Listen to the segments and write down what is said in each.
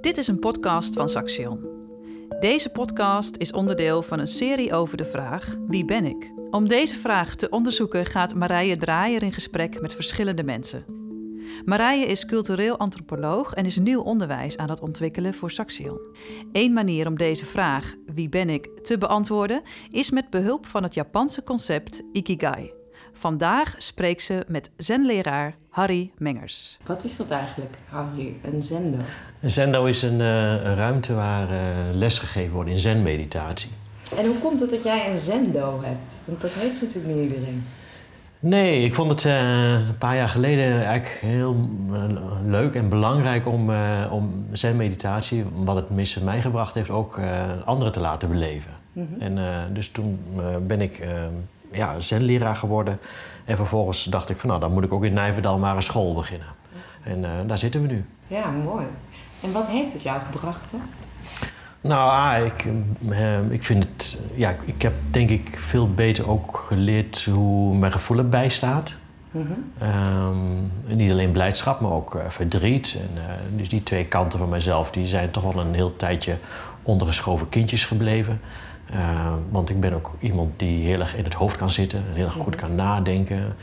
Dit is een podcast van Saxion. Deze podcast is onderdeel van een serie over de vraag: wie ben ik? Om deze vraag te onderzoeken gaat Marije Draaier in gesprek met verschillende mensen. Marije is cultureel antropoloog en is nieuw onderwijs aan het ontwikkelen voor Saxion. Eén manier om deze vraag, wie ben ik, te beantwoorden is met behulp van het Japanse concept Ikigai. Vandaag spreekt ze met zenleraar Harry Mengers. Wat is dat eigenlijk, Harry, een zendo? Een zendo is een, uh, een ruimte waar uh, lesgegeven wordt in zenmeditatie. En hoe komt het dat jij een zendo hebt? Want dat heeft natuurlijk niet iedereen. Nee, ik vond het uh, een paar jaar geleden eigenlijk heel leuk en belangrijk om, om zenmeditatie, wat het mis mij gebracht heeft, ook anderen te laten beleven. Mm -hmm. En dus toen ben ik ja, zenleraar geworden. En vervolgens dacht ik van nou, dan moet ik ook in Nijverdal maar een school beginnen. En uh, daar zitten we nu. Ja, mooi. En wat heeft het jou gebracht? Hè? Nou, ah, ik, uh, ik vind het... Ja, ik heb denk ik veel beter ook geleerd hoe mijn gevoel erbij staat. Mm -hmm. um, niet alleen blijdschap, maar ook uh, verdriet. En, dus die twee kanten van mezelf, die zijn toch wel een heel tijdje ondergeschoven kindjes gebleven. Uh, want ik ben ook iemand die heel erg in het hoofd kan zitten en heel erg goed kan nadenken.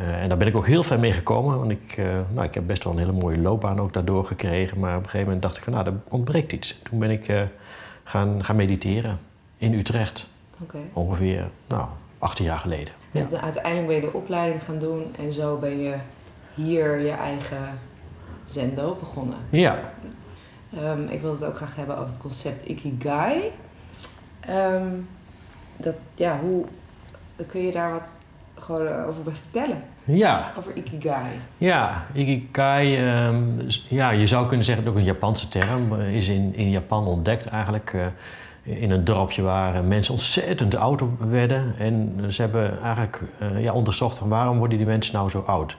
Uh, en daar ben ik ook heel ver mee gekomen, want ik, uh, nou, ik heb best wel een hele mooie loopbaan ook daardoor gekregen. Maar op een gegeven moment dacht ik van nou, er ontbreekt iets. Toen ben ik gaan, gaan mediteren in Utrecht. Okay. Ongeveer nou, 18 jaar geleden. Ja. Uiteindelijk ben je de opleiding gaan doen en zo ben je hier je eigen zendo begonnen. Ja. Um, ik wil het ook graag hebben over het concept Ikigai. Um, dat, ja, hoe kun je daar wat gewoon over vertellen? Ja. Over Ikigai. Ja, Ikigai, um, ja, je zou kunnen zeggen dat ook een Japanse term is in, in Japan ontdekt eigenlijk. Uh, in een dorpje waar mensen ontzettend oud werden. En ze hebben eigenlijk uh, ja, onderzocht van waarom worden die mensen nou zo oud.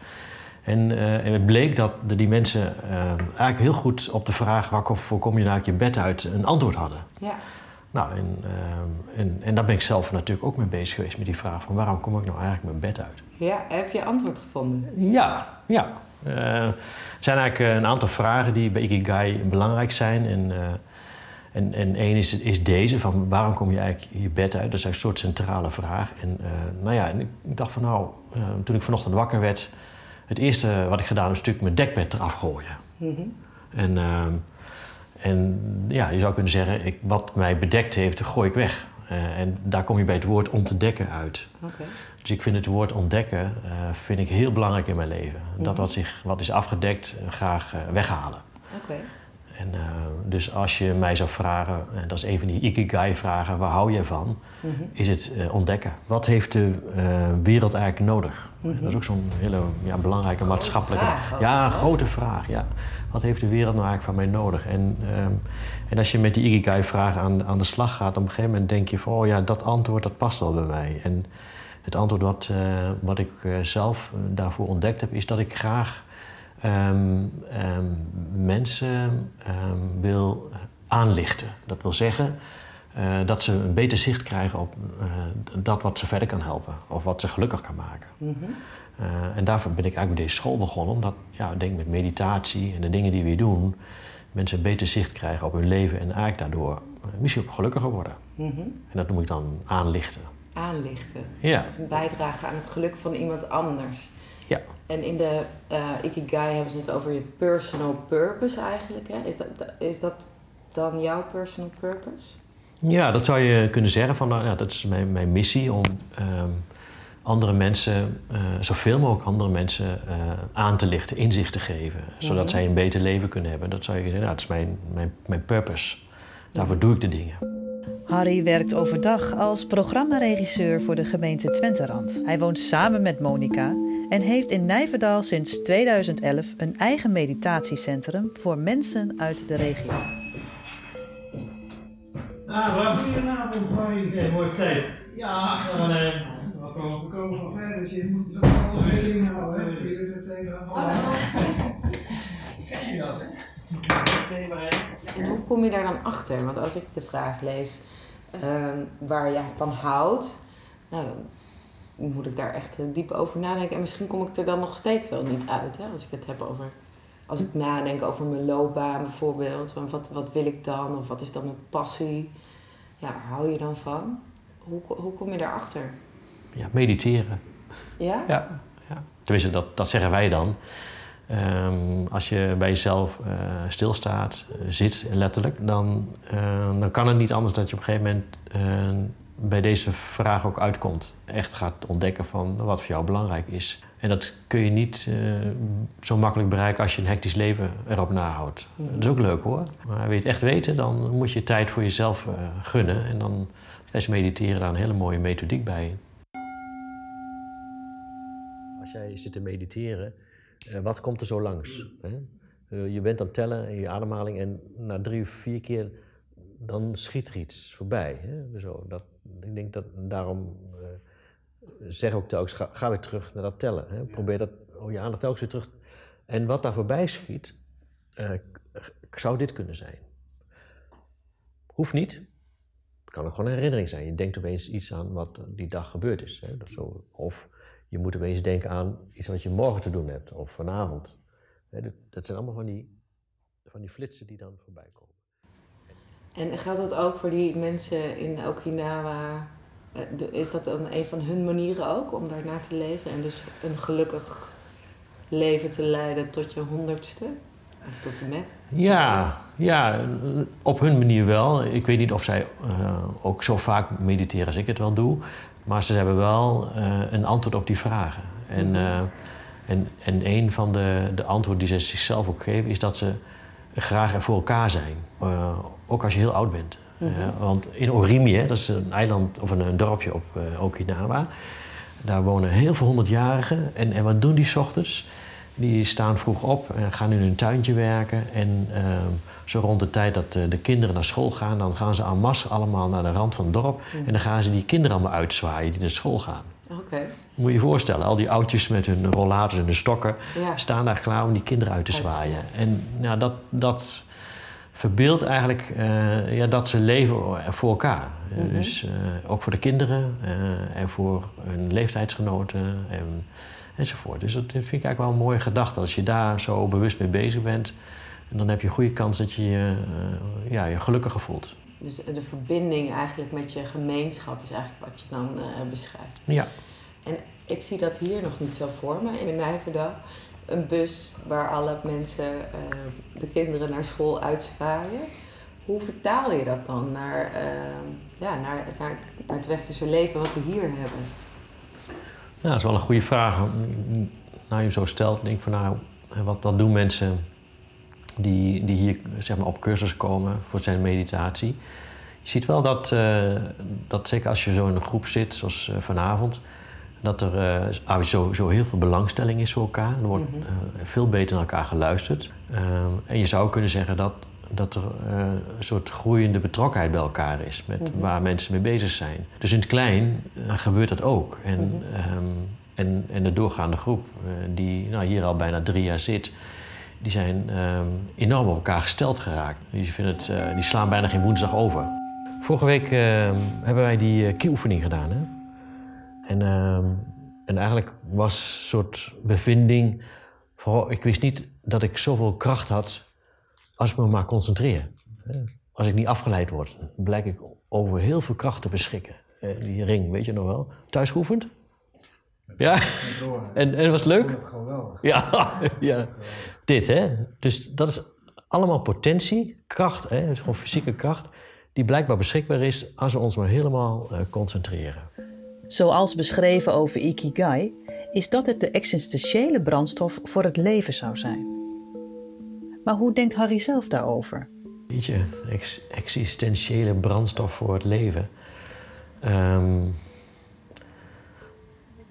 En, uh, en het bleek dat die mensen eigenlijk heel goed op de vraag waarvoor kom je nou uit je bed uit een antwoord hadden. Ja. Nou, en, uh, en, en daar ben ik zelf natuurlijk ook mee bezig geweest met die vraag van waarom kom ik nou eigenlijk mijn bed uit? Ja, heb je antwoord gevonden? Ja, ja. Uh, er zijn eigenlijk een aantal vragen die bij Ikigai belangrijk zijn. En, uh, en, en één is, is deze, van waarom kom je eigenlijk je bed uit? Dat is een soort centrale vraag. En nou ja, en ik dacht van nou, toen ik vanochtend wakker werd... het eerste wat ik gedaan heb, is natuurlijk mijn dekbed eraf gooien. Mm -hmm. En... En ja, je zou kunnen zeggen, ik, wat mij bedekt heeft, gooi ik weg. Uh, en daar kom je bij het woord om te dekken uit. Okay. Dus ik vind het woord ontdekken uh, vind ik heel belangrijk in mijn leven. Mm -hmm. Dat wat, zich, wat is afgedekt, uh, graag weghalen. Okay. En, dus als je mij zou vragen, en dat is een van die Ikigai-vragen, waar hou je van? Mm -hmm. Is het ontdekken. Wat heeft de wereld eigenlijk nodig? -hmm. Dat is ook zo'n hele ja, belangrijke grote maatschappelijke... Vraag, ja, een grote vraag, ja. Wat heeft de wereld nou eigenlijk van mij nodig? En, um, en als je met die Ikigai-vraag aan, aan de slag gaat, op een gegeven moment denk je van... oh ja, dat antwoord dat past wel bij mij. En het antwoord wat, uh, wat ik uh, zelf daarvoor ontdekt heb, is dat ik graag um, um, mensen wil aanlichten. Dat wil zeggen... Uh, dat ze een beter zicht krijgen op uh, dat wat ze verder kan helpen of wat ze gelukkig kan maken. Mm -hmm. uh, en daarvoor ben ik eigenlijk met deze school begonnen, omdat ja, ik denk met meditatie en de dingen die we doen, mensen een beter zicht krijgen op hun leven en eigenlijk daardoor misschien ook gelukkiger worden. Mm -hmm. En dat noem ik dan aanlichten. Aanlichten. Ja. Dus een bijdrage aan het geluk van iemand anders. Ja. En in de Ikigai hebben ze het over je personal purpose eigenlijk. Hè? Is, dat, is dat dan jouw personal purpose? Ja, dat zou je kunnen zeggen. Van, nou, ja, dat is mijn, mijn missie om um, andere mensen, uh, zoveel mogelijk andere mensen uh, aan te lichten, inzicht te geven. Zodat mm -hmm. zij een beter leven kunnen hebben. Dat zou je zeggen, nou, dat is mijn, mijn, mijn purpose. Daarvoor doe ik de dingen. Harry werkt overdag als programmaregisseur voor de gemeente Twenterand. Hij woont samen met Monica en heeft in Nijverdal sinds 2011 een eigen meditatiecentrum voor mensen uit de regio. Ah. Goedenavond. Oké, mooi tijd. Ja, Dan, uh, we komen, we komen van ver, dus je moet van alles rekening houden. hè. Files, et cetera. Kijk je dat, hè? En hoe kom je daar dan achter? Want als ik de vraag lees um, waar je van houdt, nou, dan moet ik daar echt diep over nadenken. En misschien kom ik er dan nog steeds wel niet uit, hè, als ik het heb over als ik nadenk over mijn loopbaan bijvoorbeeld, van wat, wat wil ik dan of wat is dan mijn passie? Ja, waar hou je dan van? Hoe, hoe kom je daarachter? Ja, mediteren. Ja? Ja, ja. Tenminste, dat, dat zeggen wij dan. Ehm, als je bij jezelf eh, stilstaat, eh, zit letterlijk, dan, eh, dan kan het niet anders dat je op een gegeven moment bij deze vraag ook uitkomt. Echt gaat ontdekken van wat voor jou belangrijk is. En dat kun je niet eh, zo makkelijk bereiken als je een hectisch leven erop nahoudt. Dat is ook leuk hoor. Maar wil je het echt weten, dan moet je tijd voor jezelf eh, gunnen. En dan is mediteren daar een hele mooie methodiek bij. Als jij zit te mediteren, eh, wat komt er zo langs? Hè? Je bent aan het tellen in je ademhaling en na drie of vier keer dan schiet er iets voorbij. Hè? Zo, dat, ik denk dat daarom zeg ook telkens, ga, ga weer terug naar dat tellen. Hè? Probeer dat, oh, je aandacht telkens weer terug. En wat daar voorbij schiet, eh, zou dit kunnen zijn. Hoeft niet. Het kan ook gewoon een herinnering zijn. Je denkt opeens iets aan wat die dag gebeurd is. Hè? Dat zo. Of je moet opeens denken aan iets wat je morgen te doen hebt of vanavond. Dat zijn allemaal van die, van die flitsen die dan voorbij komen. En geldt dat ook voor die mensen in Okinawa? Eh, de- Is dat dan een van hun manieren ook om daarna te leven en dus een gelukkig leven te leiden tot je honderdste? Of tot en met? Ja, ja, op hun manier wel. Ik weet niet of zij eh, ook zo vaak mediteren als ik het wel doe. Maar ze hebben wel eh, een antwoord op die vragen. En, eh, en, en een van de, de antwoorden die ze zichzelf ook geven... is dat ze graag er voor elkaar zijn. Ook als je heel oud bent. Eh, want in Orimi, hè, dat is een eiland of een, een dorpje op eh, Okinawa... daar wonen heel veel honderdjarigen. En, en wat doen die 's ochtends? Die staan vroeg op en gaan in hun tuintje werken. En ehm, zo rond de tijd dat eh, de kinderen naar school gaan, dan gaan ze en masse allemaal naar de rand van het dorp. En dan gaan ze die kinderen allemaal uitzwaaien die naar school gaan. Oké. Moet je je voorstellen, al die oudjes met hun rollators en hun stokken Ja. staan daar klaar om die kinderen uit te zwaaien. En nou, dat, dat verbeeldt eigenlijk eh, ja, dat ze leven voor elkaar. Eh, Mhm. Dus eh, ook voor de kinderen en voor hun leeftijdsgenoten en, enzovoort. Dus dat vind ik eigenlijk wel een mooie gedachte. Als je daar zo bewust mee bezig bent, en dan heb je een goede kans dat je je, ja, je gelukkiger voelt. Dus de verbinding eigenlijk met je gemeenschap is eigenlijk wat je dan beschrijft. Ja. En ik zie dat hier nog niet zo voor me in Nijverdal. Een bus waar alle mensen eh, de kinderen naar school uitzwaaien. Hoe vertaal je dat dan naar, eh, ja, naar, naar, naar het westerse leven wat we hier hebben? Ja, dat is wel een goede vraag. Nou, je zo stelt, denk ik van nou, wat, wat doen mensen die, die hier zeg maar, op cursus komen voor zijn meditatie? Je ziet wel dat, eh, dat zeker als je zo in een groep zit, zoals vanavond, dat er eh, ah, sowieso heel veel belangstelling is voor elkaar. Er wordt eh, veel beter naar elkaar geluisterd. Eh, en je zou kunnen zeggen dat, dat er eh, een soort groeiende betrokkenheid bij elkaar is, met waar mensen mee bezig zijn. Dus in het klein gebeurt dat ook. En, ehm, en, en de doorgaande groep, die nou, hier al bijna drie jaar zit, die zijn ehm, enorm op elkaar gesteld geraakt. Die, vinden het, die slaan bijna geen woensdag over. Vorige week ehm, hebben wij die uh, oefening gedaan. Hè? En, ehm, en eigenlijk was een soort bevinding van... oh, ik wist niet dat ik zoveel kracht had als ik me maar concentreer. Hè. Als ik niet afgeleid word, blijk ik over heel veel kracht te beschikken. Eh, Die ring, weet je nog wel? Thuis geoefend? Ja? En, en was het leuk? Dat geweldig. Ja, ja. Dit, hè? Dus dat is allemaal potentie, kracht, hè? Dus gewoon fysieke kracht, die blijkbaar beschikbaar is als we ons maar helemaal eh, concentreren. Zoals beschreven over Ikigai, is dat het de existentiële brandstof voor het leven zou zijn. Maar hoe denkt Harry zelf daarover? Weet je, ex- existentiële brandstof voor het leven. Ehm,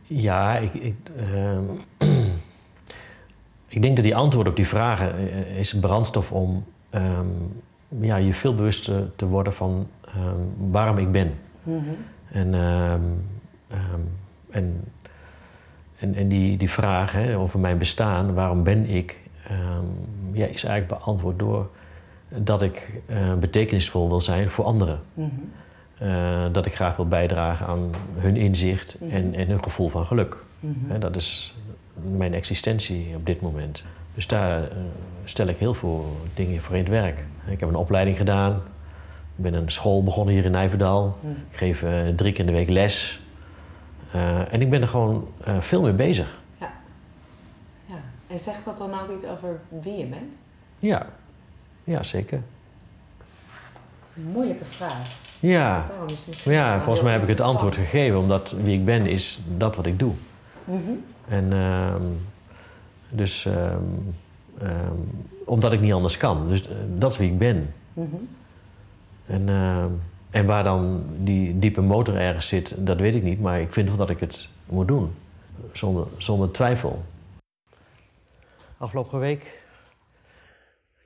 ja, ik, ik, ehm, ik denk dat die antwoord op die vragen eh, is brandstof om ehm, ja, je veel bewuster te worden van ehm, waarom ik ben. En, ehm, ehm, en, en, en die, die vraag hè, over mijn bestaan, waarom ben ik, ehm, ja, is eigenlijk beantwoord door dat ik eh, betekenisvol wil zijn voor anderen. Eh, dat ik graag wil bijdragen aan hun inzicht en, en hun gevoel van geluk. Hè, dat is mijn existentie op dit moment. Dus daar eh, stel ik heel veel dingen voor in het werk. Ik heb een opleiding gedaan. Ik ben een school begonnen hier in Nijverdal. Ik geef drie keer in de week les. Eh, en ik ben er gewoon eh, veel mee bezig. Ja. ja. En zegt dat dan ook iets over wie je bent? Ja, ja zeker. Moeilijke vraag. Ja, ja volgens mij heb ik het antwoord gegeven, omdat wie ik ben is dat wat ik doe. Mhm. En ehm, dus ehm, ehm, omdat ik niet anders kan. Dus eh, dat is wie ik ben. Mhm. En, ehm, en waar dan die diepe motor ergens zit, dat weet ik niet. Maar ik vind wel dat ik het moet doen. Zonder, zonder twijfel. Afgelopen week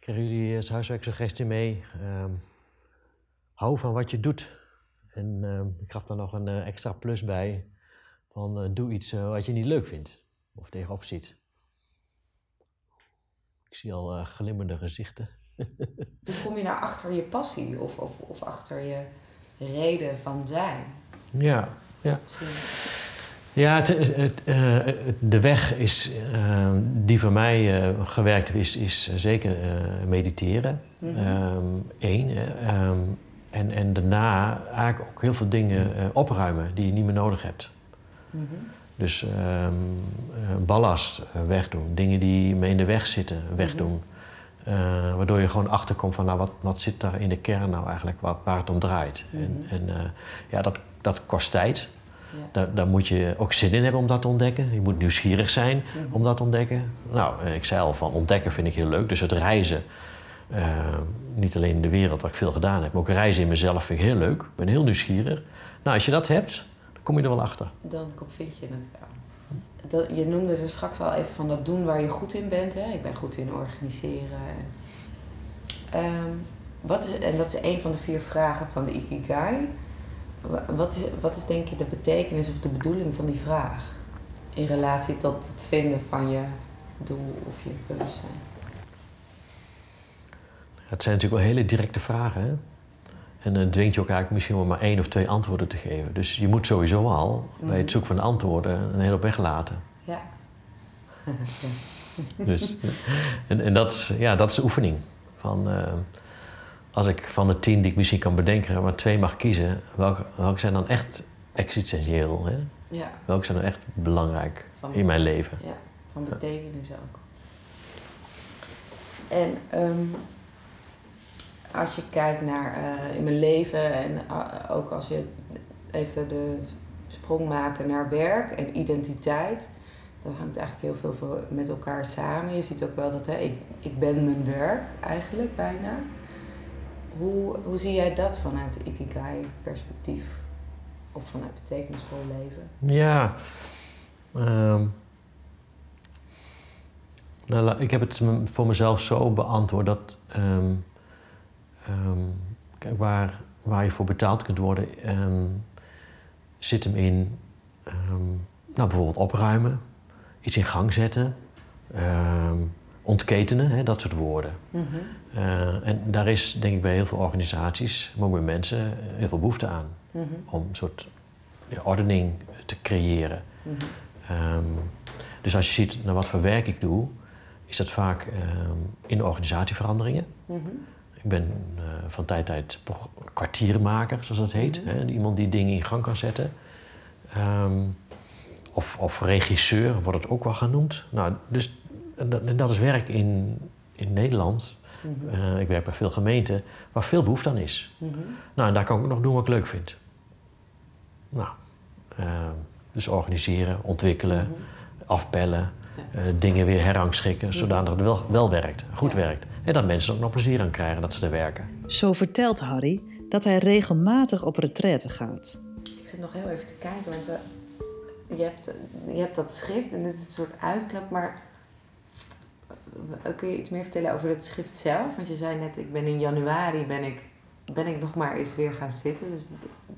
kregen jullie als huiswerksuggestie mee. ehm, hou van wat je doet. En ehm, ik gaf daar nog een eh, extra plus bij. Van eh, doe iets eh, wat je niet leuk vindt. Of tegenop ziet. Ik zie al glimmende gezichten. Hoe kom je nou achter je passie of, of, of achter je reden van zijn? Ja, ja. Ja, het, het, het, eh, de weg is, eh, die voor mij eh, gewerkt is, is zeker mediteren. Mhm. Eén. en, en daarna eigenlijk ook heel veel dingen opruimen die je niet meer nodig hebt. Mhm. Dus ehm, eh, ballast wegdoen, dingen die me in de weg zitten wegdoen. Eh, waardoor je gewoon achterkomt van nou, wat, wat zit daar in de kern nou eigenlijk waar, waar het om draait. En, Mhm. en eh, ja, dat, dat kost tijd. Ja. Daar, daar moet je ook zin in hebben om dat te ontdekken. Je moet nieuwsgierig zijn Mhm. om dat te ontdekken. Nou, eh, ik zei al van ontdekken vind ik heel leuk. Dus het reizen, niet alleen in de wereld waar ik veel gedaan heb, maar ook reizen in mezelf vind ik heel leuk. Ik ben heel nieuwsgierig. Nou, als je dat hebt, dan kom je er wel achter. Dan vind je het wel. Dat, je noemde er straks al even van dat doen waar je goed in bent. Hè? Ik ben goed in organiseren. En, Ehm, wat is, en dat is een van de vier vragen van de Ikigai. Wa- Wat is, wat is denk je de betekenis of de bedoeling van die vraag? In relatie tot het vinden van je doel of je bewustzijn. Het zijn natuurlijk wel hele directe vragen. Hè? En dan dwingt je ook eigenlijk misschien wel maar één of twee antwoorden te geven. Dus je moet sowieso al bij Mhm. het zoeken van de antwoorden een hele hoop weglaten. Ja. Dus, en en dat, is- ja, dat is de oefening. Van, eh, als ik van de tien die ik misschien kan bedenken, maar twee mag kiezen, welke, welke zijn dan echt existentieel? Hè? ja, Welke zijn dan echt belangrijk Van- in mijn leven? ja, van betekenis ook. En ehm, als je kijkt naar eh, in mijn leven en eh, ook als je even de sprong maken naar werk en identiteit, dat hangt eigenlijk heel veel met elkaar samen. Je ziet ook wel dat hè, ik, ik ben mijn werk eigenlijk bijna. Hoe, hoe zie jij dat vanuit Ikigai-perspectief? Of vanuit betekenisvol leven? Ja. ehm, nou, ik heb het voor mezelf zo beantwoord dat. ehm, kijk, waar, waar je voor betaald kunt worden, ehm, zit hem in. ehm, nou, bijvoorbeeld opruimen, iets in gang zetten, ontketenen, hè, dat soort woorden. Eh, en daar is, denk ik, bij heel veel organisaties, maar ook bij mensen, heel veel behoefte aan Mhm, om een soort ordening te creëren. mhm, dus als je ziet naar wat voor werk ik doe, is dat vaak in organisatieveranderingen. mhm. Ik ben eh, van tijd tot tijd kwartiermaker, zoals dat heet. Mhm. hè, iemand die dingen in gang kan zetten. Ehm, of, of regisseur wordt het ook wel genoemd. Nou, dus en dat, en dat is werk in, in Nederland. Mhm, Eh, ik werk bij veel gemeenten waar veel behoefte aan is. mhm. Nou, en daar kan ik ook nog doen wat ik leuk vind. Nou, ehm, dus organiseren, ontwikkelen, afbellen, eh, dingen weer herangschikken, zodat het wel, wel werkt, goed Ja. werkt. En dat mensen er ook nog plezier aan krijgen dat ze er werken. Zo vertelt Harry dat hij regelmatig op retraite gaat. Ik zit nog heel even te kijken, want eh, je, hebt, je hebt dat schrift en dit is een soort uitklap, maar eh, kun je iets meer vertellen over het schrift zelf? Want je zei net, ik ben in januari ben ik, ben ik nog maar eens weer gaan zitten. Dus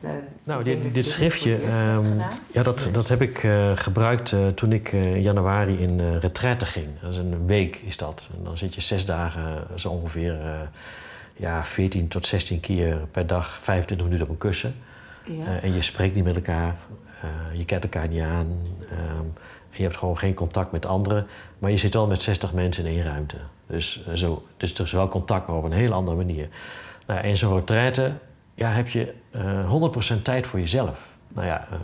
de- Nou, dit, dit schriftje, ehm, ja, dat, dat heb ik eh, gebruikt eh, toen ik in januari in retraite ging. Dat is een week is dat. En dan zit je zes dagen, zo ongeveer ja, 14 tot 16 keer per dag, 25 minuten op een kussen. Ja. En je spreekt niet met elkaar. je kijkt elkaar niet aan. ehm, en je hebt gewoon geen contact met anderen. Maar je zit wel met 60 mensen in één ruimte. Dus, zo, dus er is wel contact, maar op een hele andere manier. Nou, in zo'n retraite ja, heb je eh 100% tijd voor jezelf. Nou ja, eh,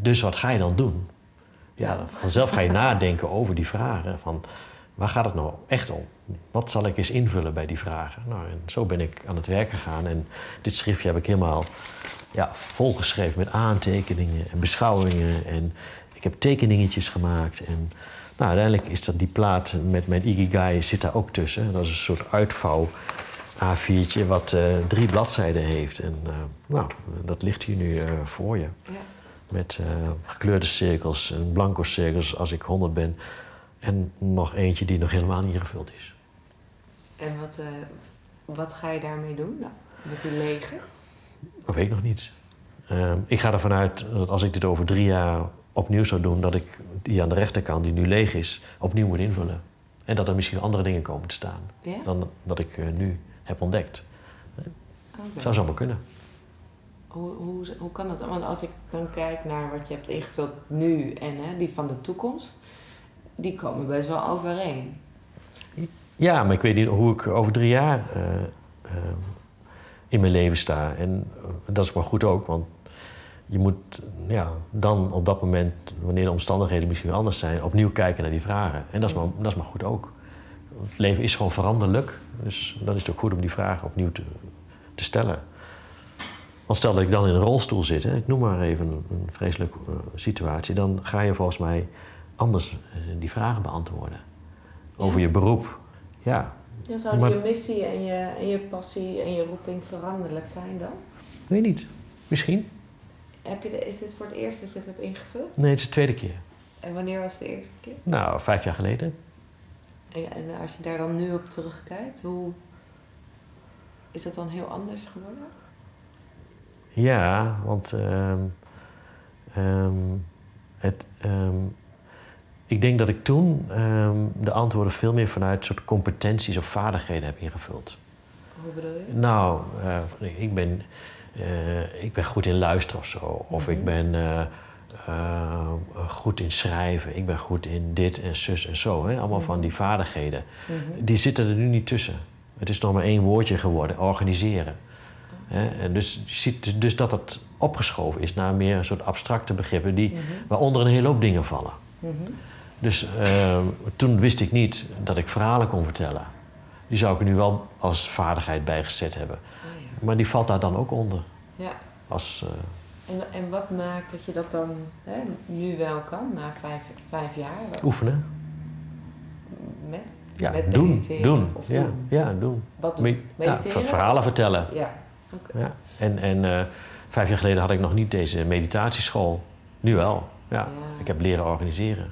dus wat ga je dan doen? Ja, vanzelf ga je nadenken over die vragen. Van, waar gaat het nou echt om? Wat zal ik eens invullen bij die vragen? Nou, en zo ben ik aan het werk gegaan. En dit schriftje heb ik helemaal ja, volgeschreven met aantekeningen en beschouwingen. En ik heb tekeningetjes gemaakt. En nou, uiteindelijk is dat die plaat met mijn Ikigai zit daar ook tussen. Dat is een soort uitvouw A4'tje wat eh, drie bladzijden heeft. En eh, nou, dat ligt hier nu eh, voor je. Ja. Met gekleurde cirkels en blanco cirkels als ik 100 ben. En nog eentje die nog helemaal niet gevuld is. En wat, wat ga je daarmee doen dan? Met die lege? Dat weet ik nog niet. Ehm, ik ga ervan uit dat als ik dit over drie jaar opnieuw zou doen, dat ik die aan de rechterkant, die nu leeg is, opnieuw moet invullen. En dat er misschien andere dingen komen te staan Ja? dan dat ik nu heb ontdekt. Oké. Zou zomaar kunnen. Hoe, hoe, hoe kan dat? Want als ik dan kijk naar wat je hebt ingevuld nu en hè, die van de toekomst, die komen best wel overeen. Ja, maar ik weet niet hoe ik over drie jaar eh, eh, in mijn leven sta. En eh, dat is maar goed ook, want je moet ja, dan op dat moment, wanneer de omstandigheden misschien weer anders zijn, opnieuw kijken naar die vragen. En dat is maar, dat is maar goed ook. Het leven is gewoon veranderlijk, dus dan is het ook goed om die vragen opnieuw te, te stellen. Want stel dat ik dan in een rolstoel zit, hè, ik noem maar even een, vreselijke eh, situatie, dan ga je volgens mij anders eh, die vragen beantwoorden. Over Ja. je beroep. Ja, Ja, zou Maar- je missie en je, en je passie en je roeping veranderlijk zijn dan? weet niet. Misschien. Heb je de, is dit voor het eerst dat je het hebt ingevuld? Nee, het is de tweede keer. En wanneer was de eerste keer? Nou, vijf jaar geleden. En, als je daar dan nu op terugkijkt, hoe is dat dan heel anders geworden? Ja, want ehm, ehm, het, ehm, ik denk dat ik toen de antwoorden veel meer vanuit soort competenties of vaardigheden heb ingevuld. Hoe bedoel je? Nou, eh, ik, ben, eh, ik ben goed in luisteren of zo. Of ik Mhm. ben eh, eh, goed in schrijven. Ik ben goed in dit en zus en zo. Hè? Allemaal van die vaardigheden. Mhm. Die zitten er nu niet tussen. Het is nog maar één woordje geworden, organiseren. Hè? En dus, je ziet dus- dus dat het opgeschoven is naar meer een soort abstracte begrippen... Die, Mhm. waaronder een hele hoop dingen vallen. Mhm. Dus ehm, toen wist ik niet dat ik verhalen kon vertellen. Die zou ik er nu wel als vaardigheid bijgezet hebben. Oh ja. Maar die valt daar dan ook onder. ja. Als, eh, En, en wat maakt dat je dat dan hè, nu wel kan, na vijf, vijf jaar? Wat- oefenen. Met? Ja, Met doen. mediteren Doen. of Ja, doen? ja, doen. Wat doen? Ja, Mediteren? ver- verhalen vertellen. Ja. Ja. En, en eh, vijf jaar geleden had ik nog niet deze meditatieschool. Nu wel. Ja. Ja. Ik heb leren organiseren.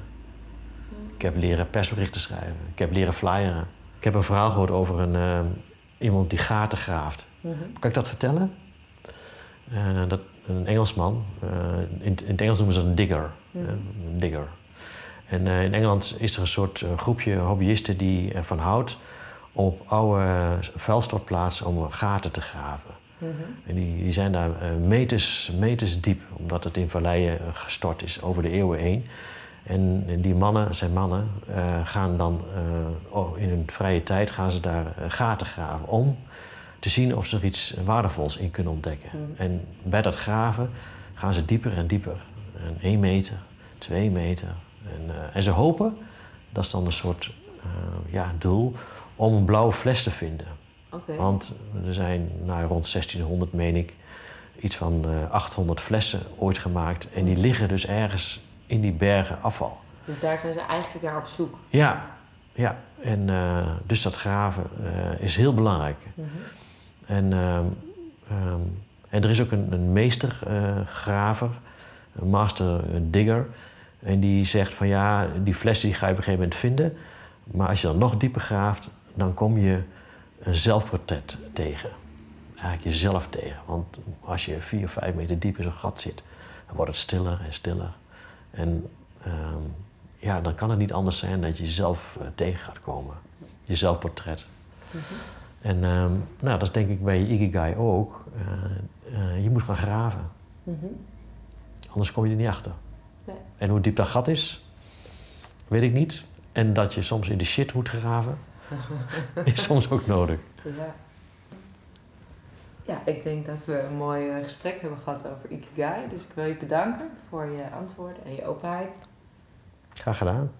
Ik heb leren persberichten schrijven. Ik heb leren flyeren. Ik heb een verhaal gehoord over een, eh, iemand die gaten graaft. Mhm. Kan ik dat vertellen? Eh, dat, een Engelsman, eh, in, in het Engels noemen ze dat een digger. Eh, een digger. En eh, in Engeland is er een soort eh, groepje hobbyisten die ervan houdt om op oude vuilstortplaatsen om gaten te graven. Mhm. En die, die zijn daar meters, meters diep, omdat het in valleien gestort is over de eeuwen heen. En, en die mannen, zijn mannen, gaan dan in hun vrije tijd gaan ze daar gaten graven om te zien of ze er iets waardevols in kunnen ontdekken. Mhm. En bij dat graven gaan ze dieper en dieper. En één meter, twee meter. En, eh, en ze hopen, dat is dan een soort eh, ja, doel, om een blauwe fles te vinden. Want er zijn nou, rond 1600, meen ik, iets van eh 800 flessen ooit gemaakt. En die liggen dus ergens in die bergen afval. Dus daar zijn ze eigenlijk naar op zoek. Ja, ja. En eh, dus dat graven eh, is heel belangrijk. Mhm. En, ehm, ehm, en er is ook een, een meestergraver, een master digger. En die zegt van ja, die fles die ga je op een gegeven moment vinden. Maar als je dan nog dieper graaft, dan kom je een zelfportret tegen. Eigenlijk jezelf tegen. Want als je vier of vijf meter diep in zo'n gat zit, dan wordt het stiller en stiller. En ehm, ja, dan kan het niet anders zijn dat je jezelf eh, tegen gaat komen. Je zelfportret. En ehm, nou, dat is denk ik bij je Ikigai ook. Eh, eh, je moet gaan graven. Mhm. Anders kom je er niet achter. Nee. En hoe diep dat gat is, weet ik niet. En dat je soms in de shit moet graven, is soms ook nodig. Ja. Ja, ik denk dat we een mooi eh, gesprek hebben gehad over Ikigai. Dus ik wil je bedanken voor je antwoorden en je openheid. Graag gedaan.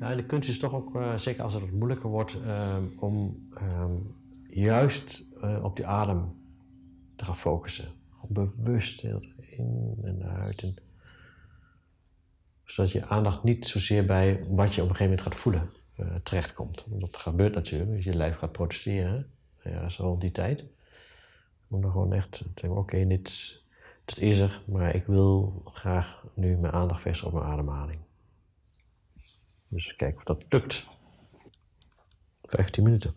Ja, de kunst is toch ook, eh, zeker als het wat moeilijker wordt, ehm, om ehm, juist eh, op die adem te gaan focussen. Bewust in en uit. En, zodat je aandacht niet zozeer bij wat je op een gegeven moment gaat voelen eh, terechtkomt. Want dat gebeurt natuurlijk, dus je lijf gaat protesteren. Ja, dat is al die tijd. Om dan gewoon echt te denken, oké, dit, dit is er, maar ik wil graag nu mijn aandacht vestigen op mijn ademhaling. Dus kijk of dat lukt. 15 minuten.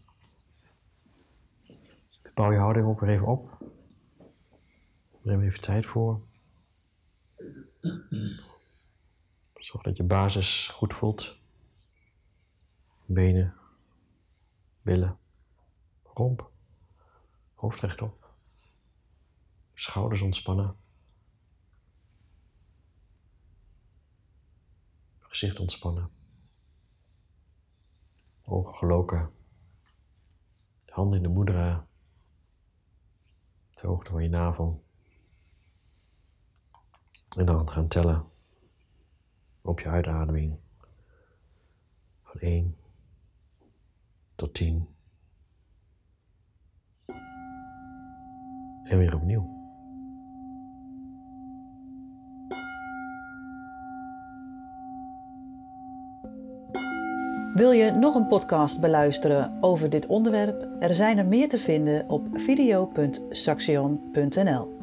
Bouw je houding ook weer even op. Neem even tijd voor. Zorg dat je basis goed voelt. Benen, billen, romp, hoofd rechtop. Schouders ontspannen. Gezicht ontspannen. Ogen geloken. Handen in de mudra. De hoogte van je navel. En dan gaan tellen op je uitademing. Van 1 tot 10. En weer opnieuw. Wil je nog een podcast beluisteren over dit onderwerp? Er zijn er meer te vinden op video.saxion.nl.